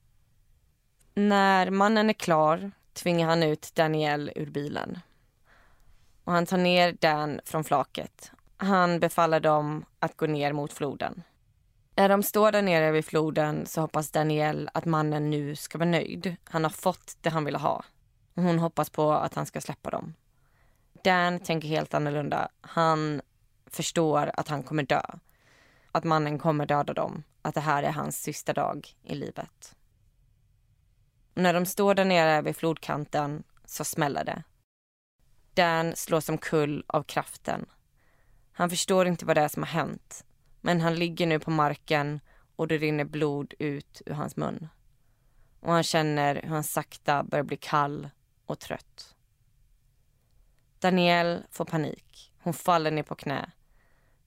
S1: När mannen är klar tvingar han ut Daniel ur bilen. Och han tar ner Dan från flaket. Han befaller dem att gå ner mot floden. När de står där nere vid floden så hoppas Daniel att mannen nu ska vara nöjd. Han har fått det han ville ha. Hon hoppas på att han ska släppa dem. Dan tänker helt annorlunda. Han förstår att han kommer dö. Att mannen kommer döda dem. att det här är hans sista dag i livet. Och när de står där nere vid flodkanten så smäller det. Dan slås omkull av kraften. Han förstår inte vad det är som har hänt men han ligger nu på marken och det rinner blod ut ur hans mun. Och han känner hur han sakta börjar bli kall och trött. Danielle får panik. Hon faller ner på knä.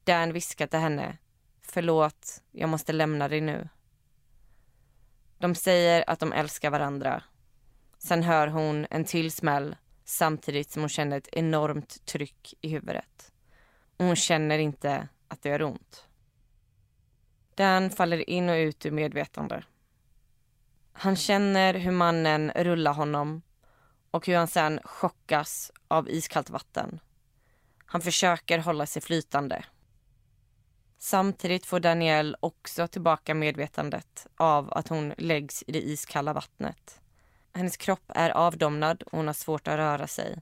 S1: Dan viskar till henne. Förlåt, jag måste lämna dig nu. De säger att de älskar varandra. Sen hör hon en till smäll samtidigt som hon känner ett enormt tryck i huvudet. Och hon känner inte att det gör ont. Dan faller in och ut ur medvetande. Han känner hur mannen rullar honom och hur han sen chockas av iskallt vatten. Han försöker hålla sig flytande. Samtidigt får Danielle också tillbaka medvetandet av att hon läggs i det iskalla vattnet. Hennes kropp är avdomnad och hon har svårt att röra sig.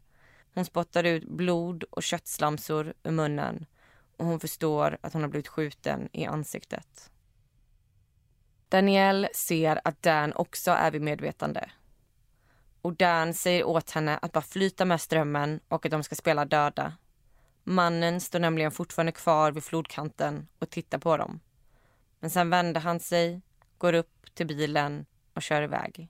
S1: Hon spottar ut blod och köttslamsor ur munnen och hon förstår att hon har blivit skjuten i ansiktet. Danielle ser att Dan också är vid medvetande. Och Dan säger åt henne att bara flyta med strömmen och att de ska spela döda. Mannen står nämligen fortfarande kvar vid flodkanten och tittar på dem. Men sen vänder han sig, går upp till bilen och kör iväg.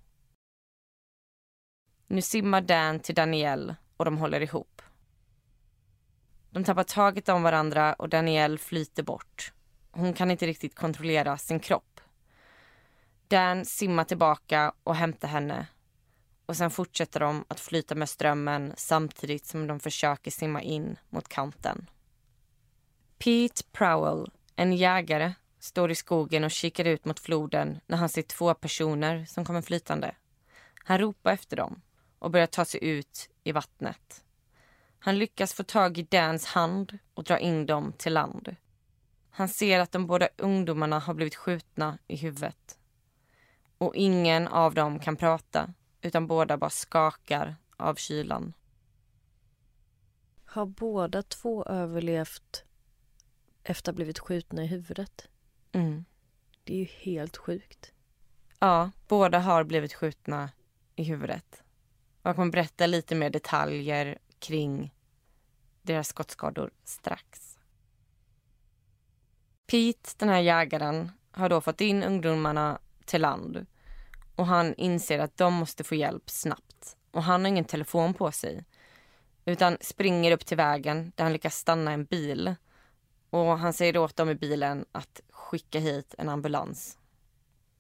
S1: Nu simmar Dan till Danielle och de håller ihop. De tappar taget om varandra och Danielle flyter bort. Hon kan inte riktigt kontrollera sin kropp. Dan simmar tillbaka och hämtar henne och sen fortsätter de att flyta med strömmen samtidigt som de försöker simma in mot kanten. Pete Prowell, en jägare, står i skogen och kikar ut mot floden när han ser två personer som kommer flytande. Han ropar efter dem och börjar ta sig ut i vattnet. Han lyckas få tag i Dans hand och dra in dem till land. Han ser att de båda ungdomarna har blivit skjutna i huvudet. Och ingen av dem kan prata utan båda bara skakar av kylan.
S2: Har båda två överlevt efter att ha blivit skjutna i huvudet?
S1: Mm.
S2: Det är ju helt sjukt.
S1: Ja, båda har blivit skjutna i huvudet. Och jag kommer berätta lite mer detaljer kring deras skottskador strax. Pete, den här jägaren, har då fått in ungdomarna till land och han inser att de måste få hjälp snabbt. Och han har ingen telefon på sig utan springer upp till vägen där han lyckas stanna en bil. Och han säger åt dem i bilen att skicka hit en ambulans.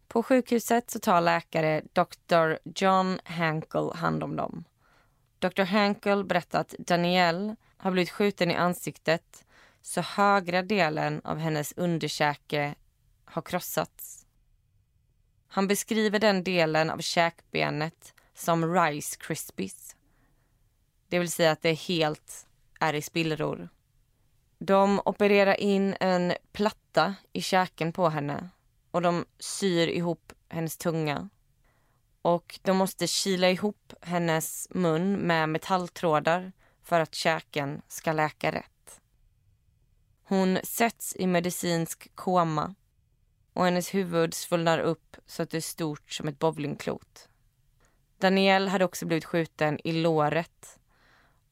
S1: På sjukhuset så tar läkare Dr. John Hankel hand om dem. Dr. Hankel berättar att Danielle har blivit skjuten i ansiktet så högra delen av hennes underkäke har krossats han beskriver den delen av käkbenet som Rice Krispies. Det vill säga att det helt är i spillror. De opererar in en platta i käken på henne och de syr ihop hennes tunga. Och de måste kila ihop hennes mun med metalltrådar för att käken ska läka rätt. Hon sätts i medicinsk koma och hennes huvud svullnar upp så att det är stort som ett bowlingklot. Danielle hade också blivit skjuten i låret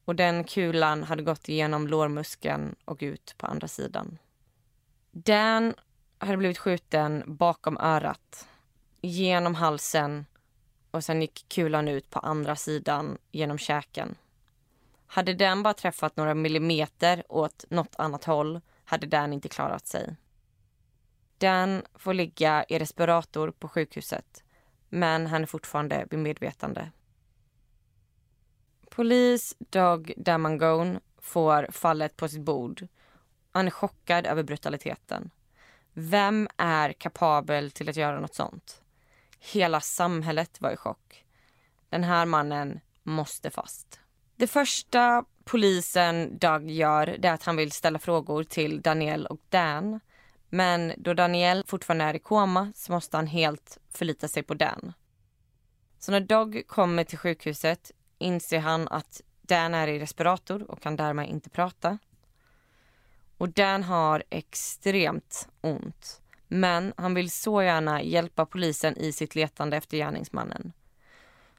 S1: och den kulan hade gått igenom lårmuskeln och ut på andra sidan. Dan hade blivit skjuten bakom örat, genom halsen och sen gick kulan ut på andra sidan genom käken. Hade den bara träffat några millimeter åt något annat håll hade Dan inte klarat sig. Dan får ligga i respirator på sjukhuset men han är fortfarande vid medvetande. Polis Doug Damangone får fallet på sitt bord. Han är chockad över brutaliteten. Vem är kapabel till att göra något sånt? Hela samhället var i chock. Den här mannen måste fast. Det första polisen Doug gör är att han vill ställa frågor till Daniel och Dan men då Daniel fortfarande är i koma så måste han helt förlita sig på Dan. Så när Dog kommer till sjukhuset inser han att Dan är i respirator och kan därmed inte prata. Och Dan har extremt ont. Men han vill så gärna hjälpa polisen i sitt letande efter gärningsmannen.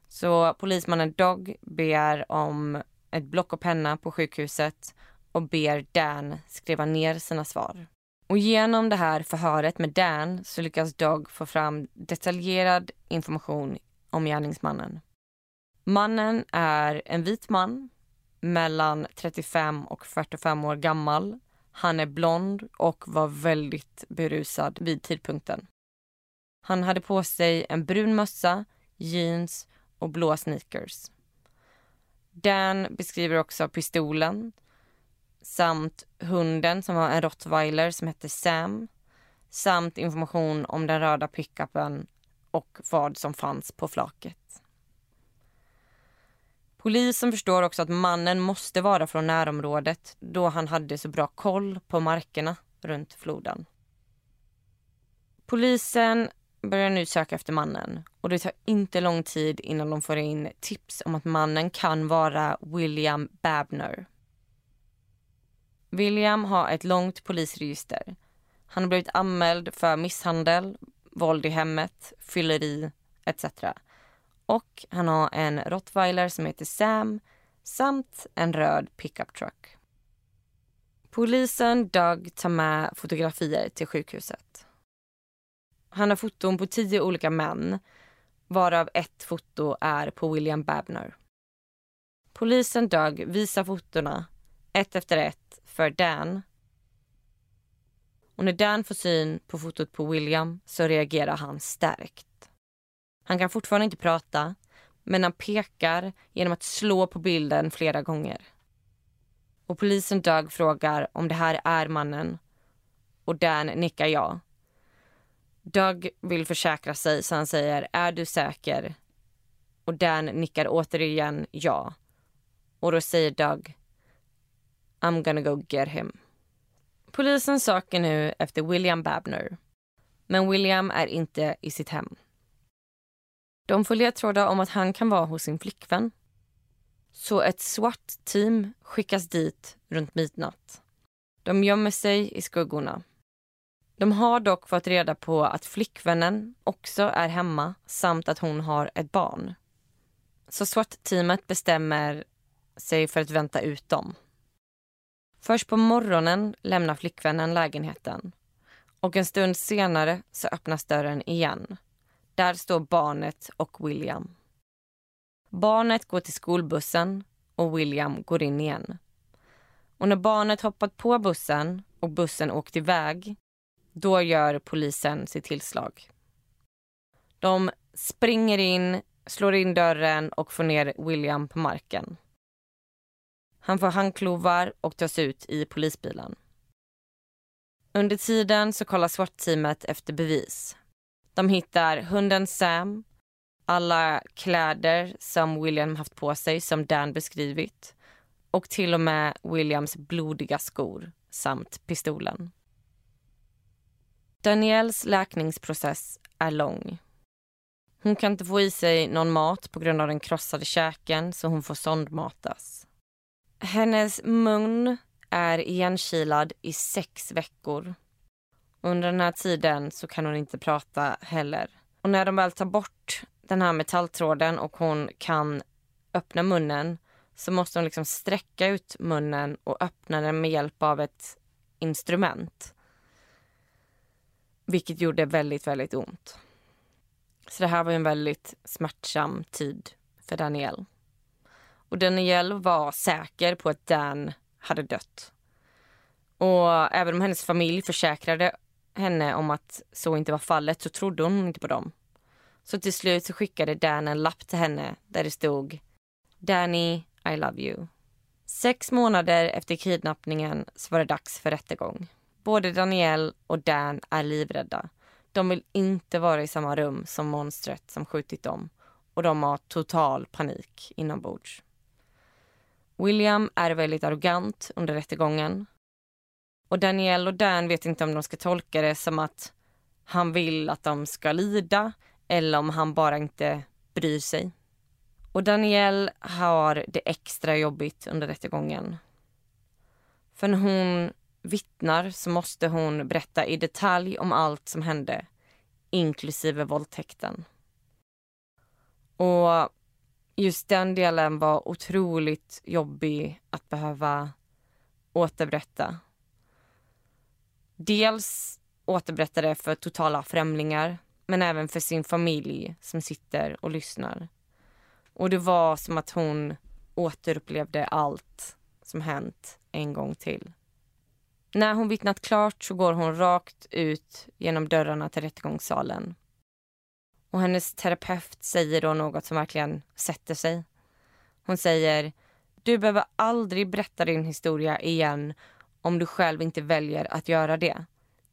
S1: Så polismannen Dog ber om ett block och penna på sjukhuset och ber Dan skriva ner sina svar. Och genom det här förhöret med Dan så lyckas Doug få fram detaljerad information om gärningsmannen. Mannen är en vit man mellan 35 och 45 år gammal. Han är blond och var väldigt berusad vid tidpunkten. Han hade på sig en brun mössa, jeans och blå sneakers. Dan beskriver också pistolen samt hunden som var en rottweiler som hette Sam samt information om den röda pickupen och vad som fanns på flaket. Polisen förstår också att mannen måste vara från närområdet då han hade så bra koll på markerna runt floden. Polisen börjar nu söka efter mannen och det tar inte lång tid innan de får in tips om att mannen kan vara William Babner. William har ett långt polisregister. Han har blivit anmäld för misshandel, våld i hemmet, fylleri etc. Och han har en rottweiler som heter Sam samt en röd pickup truck. Polisen Doug tar med fotografier till sjukhuset. Han har foton på tio olika män varav ett foto är på William Babner. Polisen Doug visar fotona ett efter ett för Dan. Och när Dan får syn på fotot på William så reagerar han starkt. Han kan fortfarande inte prata, men han pekar genom att slå på bilden flera gånger. Och polisen Doug frågar om det här är mannen och Dan nickar ja. Doug vill försäkra sig så han säger är du säker? Och Dan nickar återigen ja. Och då säger Doug I'm gonna go get him. Polisen söker nu efter William Babner. Men William är inte i sitt hem. De får ledtrådar om att han kan vara hos sin flickvän. Så ett svart team skickas dit runt midnatt. De gömmer sig i skuggorna. De har dock fått reda på att flickvännen också är hemma samt att hon har ett barn. Så SWAT-teamet bestämmer sig för att vänta ut dem. Först på morgonen lämnar flickvännen lägenheten och en stund senare så öppnas dörren igen där står barnet och William. Barnet går till skolbussen och William går in igen. Och när barnet hoppat på bussen och bussen åkt iväg, då gör polisen sitt tillslag. De springer in, slår in dörren och får ner William på marken. Han får handklovar och tas ut i polisbilen. Under tiden så kollar SWAT-teamet efter bevis. De hittar hunden Sam, alla kläder som William haft på sig som Dan beskrivit och till och med Williams blodiga skor samt pistolen. Daniels läkningsprocess är lång. Hon kan inte få i sig någon mat på grund av den krossade käken så hon får sondmatas. Hennes mun är igenkilad i sex veckor under den här tiden så kan hon inte prata heller. Och när de väl tar bort den här metalltråden och hon kan öppna munnen så måste hon liksom sträcka ut munnen och öppna den med hjälp av ett instrument. Vilket gjorde väldigt, väldigt ont. Så det här var en väldigt smärtsam tid för Danielle. Och Danielle var säker på att Dan hade dött. Och även om hennes familj försäkrade henne om att så inte var fallet så trodde hon inte på dem. Så till slut så skickade Dan en lapp till henne där det stod Danny, I love you. Sex månader efter kidnappningen så var det dags för rättegång. Både Danielle och Dan är livrädda. De vill inte vara i samma rum som monstret som skjutit dem och de har total panik inombords. William är väldigt arrogant under rättegången och Danielle och Dan vet inte om de ska tolka det som att han vill att de ska lida eller om han bara inte bryr sig. Och Danielle har det extra jobbigt under rättegången. För när hon vittnar så måste hon berätta i detalj om allt som hände, inklusive våldtäkten. Och just den delen var otroligt jobbig att behöva återberätta. Dels återberätta det för totala främlingar men även för sin familj som sitter och lyssnar. Och det var som att hon återupplevde allt som hänt en gång till. När hon vittnat klart så går hon rakt ut genom dörrarna till rättegångssalen. Och hennes terapeut säger då något som verkligen sätter sig. Hon säger, du behöver aldrig berätta din historia igen om du själv inte väljer att göra det.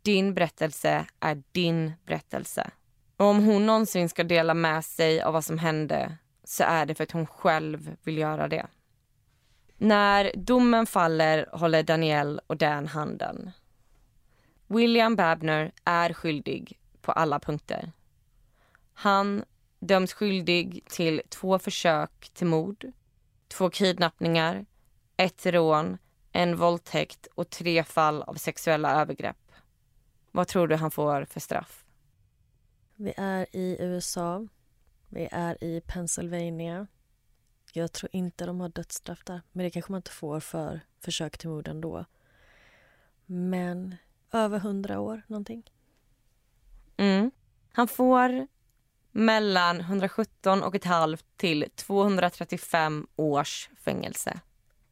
S1: Din berättelse är din berättelse. Och om hon någonsin ska dela med sig av vad som hände så är det för att hon själv vill göra det. När domen faller håller Danielle och Dan handen. William Babner är skyldig på alla punkter. Han döms skyldig till två försök till mord, två kidnappningar, ett rån, en våldtäkt och tre fall av sexuella övergrepp. Vad tror du han får för straff?
S2: Vi är i USA. Vi är i Pennsylvania. Jag tror inte de har dödsstraff där. Men det kanske man inte får för försök till mord ändå. Men över hundra år någonting.
S1: Mm. Han får mellan 117 och ett halvt till 235 års fängelse.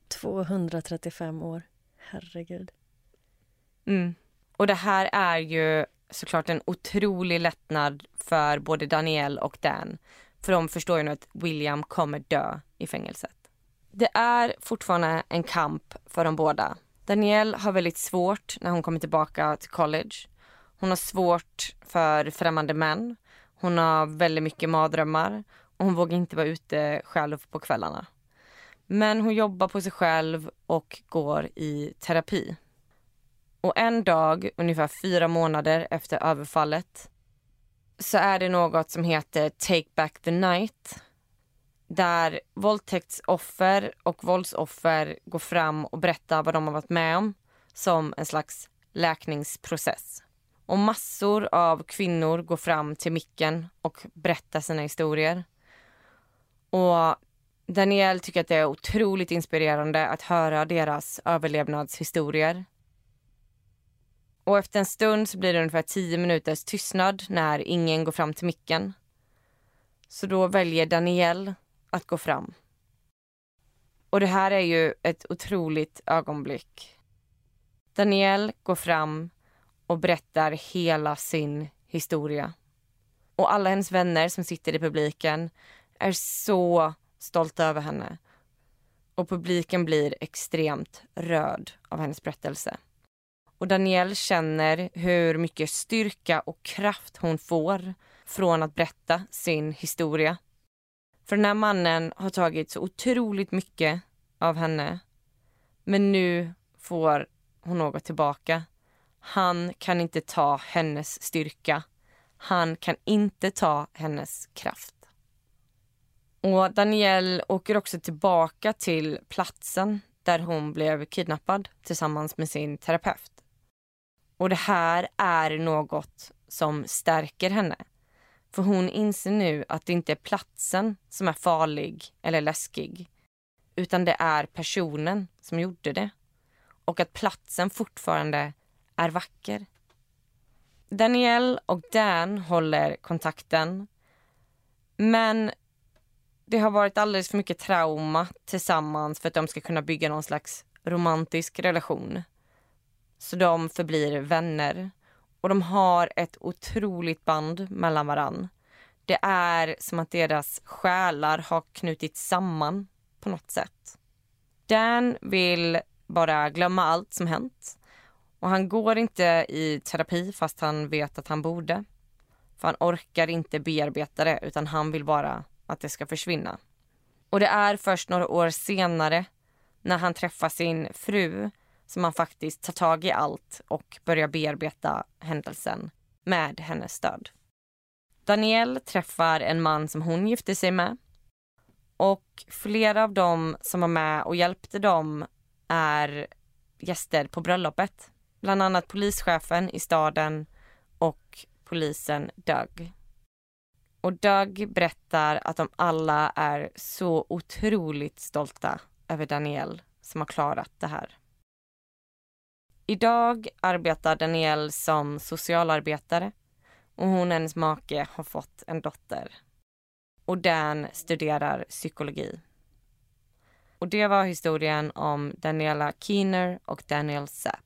S2: 235 år. Herregud.
S1: Mm. Och det här är ju såklart en otrolig lättnad för både Daniel och Dan. För de förstår ju nu att William kommer dö i fängelset. Det är fortfarande en kamp för de båda. Danielle har väldigt svårt när hon kommer tillbaka till college. Hon har svårt för främmande män. Hon har väldigt mycket mardrömmar och hon vågar inte vara ute själv på kvällarna. Men hon jobbar på sig själv och går i terapi. Och en dag, ungefär fyra månader efter överfallet så är det något som heter Take Back the Night där våldtäktsoffer och våldsoffer går fram och berättar vad de har varit med om som en slags läkningsprocess. Och massor av kvinnor går fram till micken och berättar sina historier. Och Danielle tycker att det är otroligt inspirerande att höra deras överlevnadshistorier. Och efter en stund så blir det ungefär tio minuters tystnad när ingen går fram till micken. Så då väljer Danielle att gå fram. Och det här är ju ett otroligt ögonblick. Danielle går fram och berättar hela sin historia. Och alla hennes vänner som sitter i publiken är så stolta över henne. Och publiken blir extremt röd av hennes berättelse. Och Danielle känner hur mycket styrka och kraft hon får från att berätta sin historia. För den här mannen har tagit så otroligt mycket av henne. Men nu får hon något tillbaka. Han kan inte ta hennes styrka. Han kan inte ta hennes kraft. Och Danielle åker också tillbaka till platsen där hon blev kidnappad tillsammans med sin terapeut. Och det här är något som stärker henne. För hon inser nu att det inte är platsen som är farlig eller läskig. Utan det är personen som gjorde det. Och att platsen fortfarande är vacker. Danielle och Dan håller kontakten. Men det har varit alldeles för mycket trauma tillsammans för att de ska kunna bygga någon slags romantisk relation. Så de förblir vänner. Och de har ett otroligt band mellan varann. Det är som att deras själar har knutits samman på något sätt. Dan vill bara glömma allt som hänt. Och han går inte i terapi fast han vet att han borde. För han orkar inte bearbeta det utan han vill bara att det ska försvinna. Och det är först några år senare när han träffar sin fru som han faktiskt tar tag i allt och börjar bearbeta händelsen med hennes stöd. Danielle träffar en man som hon gifte sig med. Och flera av dem som var med och hjälpte dem är gäster på bröllopet. Bland annat polischefen i staden och polisen Doug. Och Doug berättar att de alla är så otroligt stolta över Daniel som har klarat det här. Idag arbetar Daniel som socialarbetare och hon och hennes make har fått en dotter. Och Dan studerar psykologi. Och det var historien om Daniela Keener och Daniel Sapp.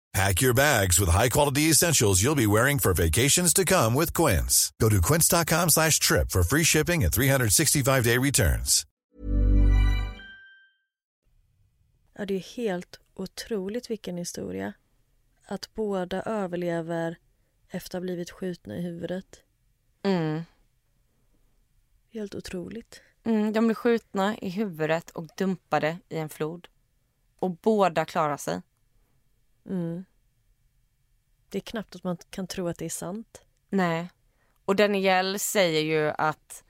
S5: Pack your bags with high-quality essentials you'll be wearing for vacations to come with Quince. Go to quince.com slash trip for free shipping and 365-day returns.
S2: Ja, det är helt otroligt vilken historia. Att båda överlever efter att ha blivit skjutna i huvudet.
S1: Mm.
S2: Helt otroligt.
S1: Mm, de blev skjutna i huvudet och dumpade i en flod. Och båda klarar sig.
S2: Mm. Det är knappt att man kan tro att det är sant.
S1: Nej. Och Danielle säger ju att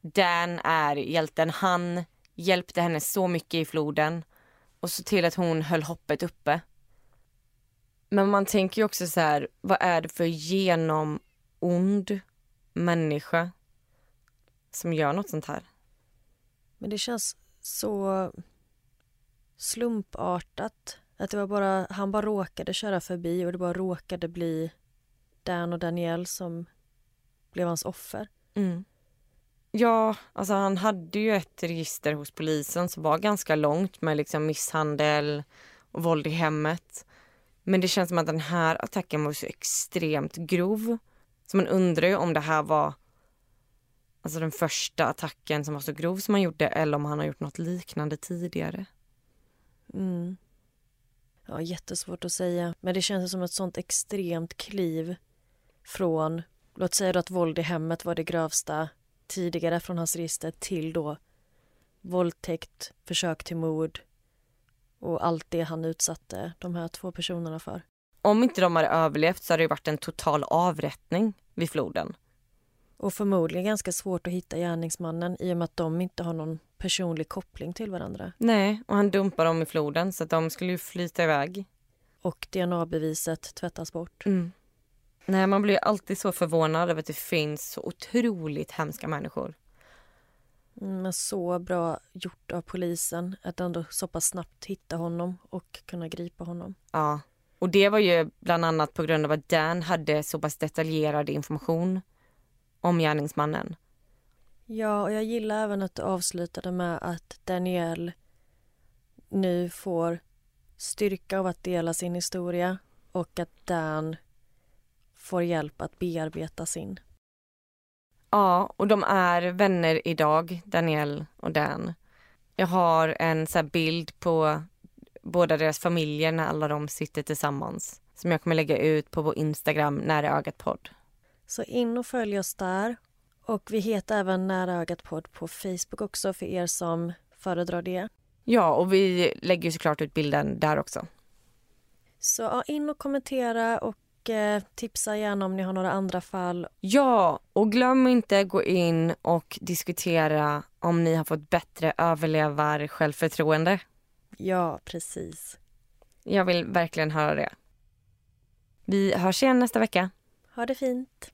S1: Dan är hjälten. Han hjälpte henne så mycket i floden och så till att hon höll hoppet uppe. Men man tänker ju också så här, vad är det för genomond människa som gör något sånt här?
S2: Men det känns så slumpartat. Att det var bara, han bara råkade köra förbi och det bara råkade bli Dan och Danielle som blev hans offer.
S1: Mm. Ja, alltså han hade ju ett register hos polisen som var ganska långt med liksom misshandel och våld i hemmet. Men det känns som att den här attacken var så extremt grov. Så man undrar ju om det här var alltså den första attacken som var så grov som han gjorde eller om han har gjort något liknande tidigare.
S2: Mm. Ja, jättesvårt att säga. Men det känns som ett sånt extremt kliv från, låt säga att våld i hemmet var det grövsta tidigare från hans register till då våldtäkt, försök till mord och allt det han utsatte de här två personerna för.
S1: Om inte de hade överlevt så hade det varit en total avrättning vid floden.
S2: Och förmodligen ganska svårt att hitta gärningsmannen i och med att de inte har någon personlig koppling till varandra.
S1: Nej, och han dumpar dem i floden så att de skulle ju flyta iväg.
S2: Och DNA-beviset tvättas bort.
S1: Mm. Nej, man blir alltid så förvånad över att det finns så otroligt hemska människor.
S2: Mm, Men så bra gjort av polisen att ändå så pass snabbt hitta honom och kunna gripa honom.
S1: Ja. Och det var ju bland annat på grund av att Dan hade så pass detaljerad information om gärningsmannen.
S2: Ja, och jag gillar även att du avslutade med att Daniel nu får styrka av att dela sin historia och att Dan får hjälp att bearbeta sin.
S1: Ja, och de är vänner idag, Daniel och Dan. Jag har en så bild på båda deras familjer när alla de sitter tillsammans som jag kommer lägga ut på vår Instagram, Nära ögat podd.
S2: Så in och följ oss där. Och vi heter även Nära ögat podd på Facebook också för er som föredrar det.
S1: Ja, och vi lägger såklart ut bilden där också.
S2: Så ja, in och kommentera och eh, tipsa gärna om ni har några andra fall.
S1: Ja, och glöm inte gå in och diskutera om ni har fått bättre överlevar självförtroende.
S2: Ja, precis.
S1: Jag vill verkligen höra det. Vi hörs igen nästa vecka.
S2: Ha det fint.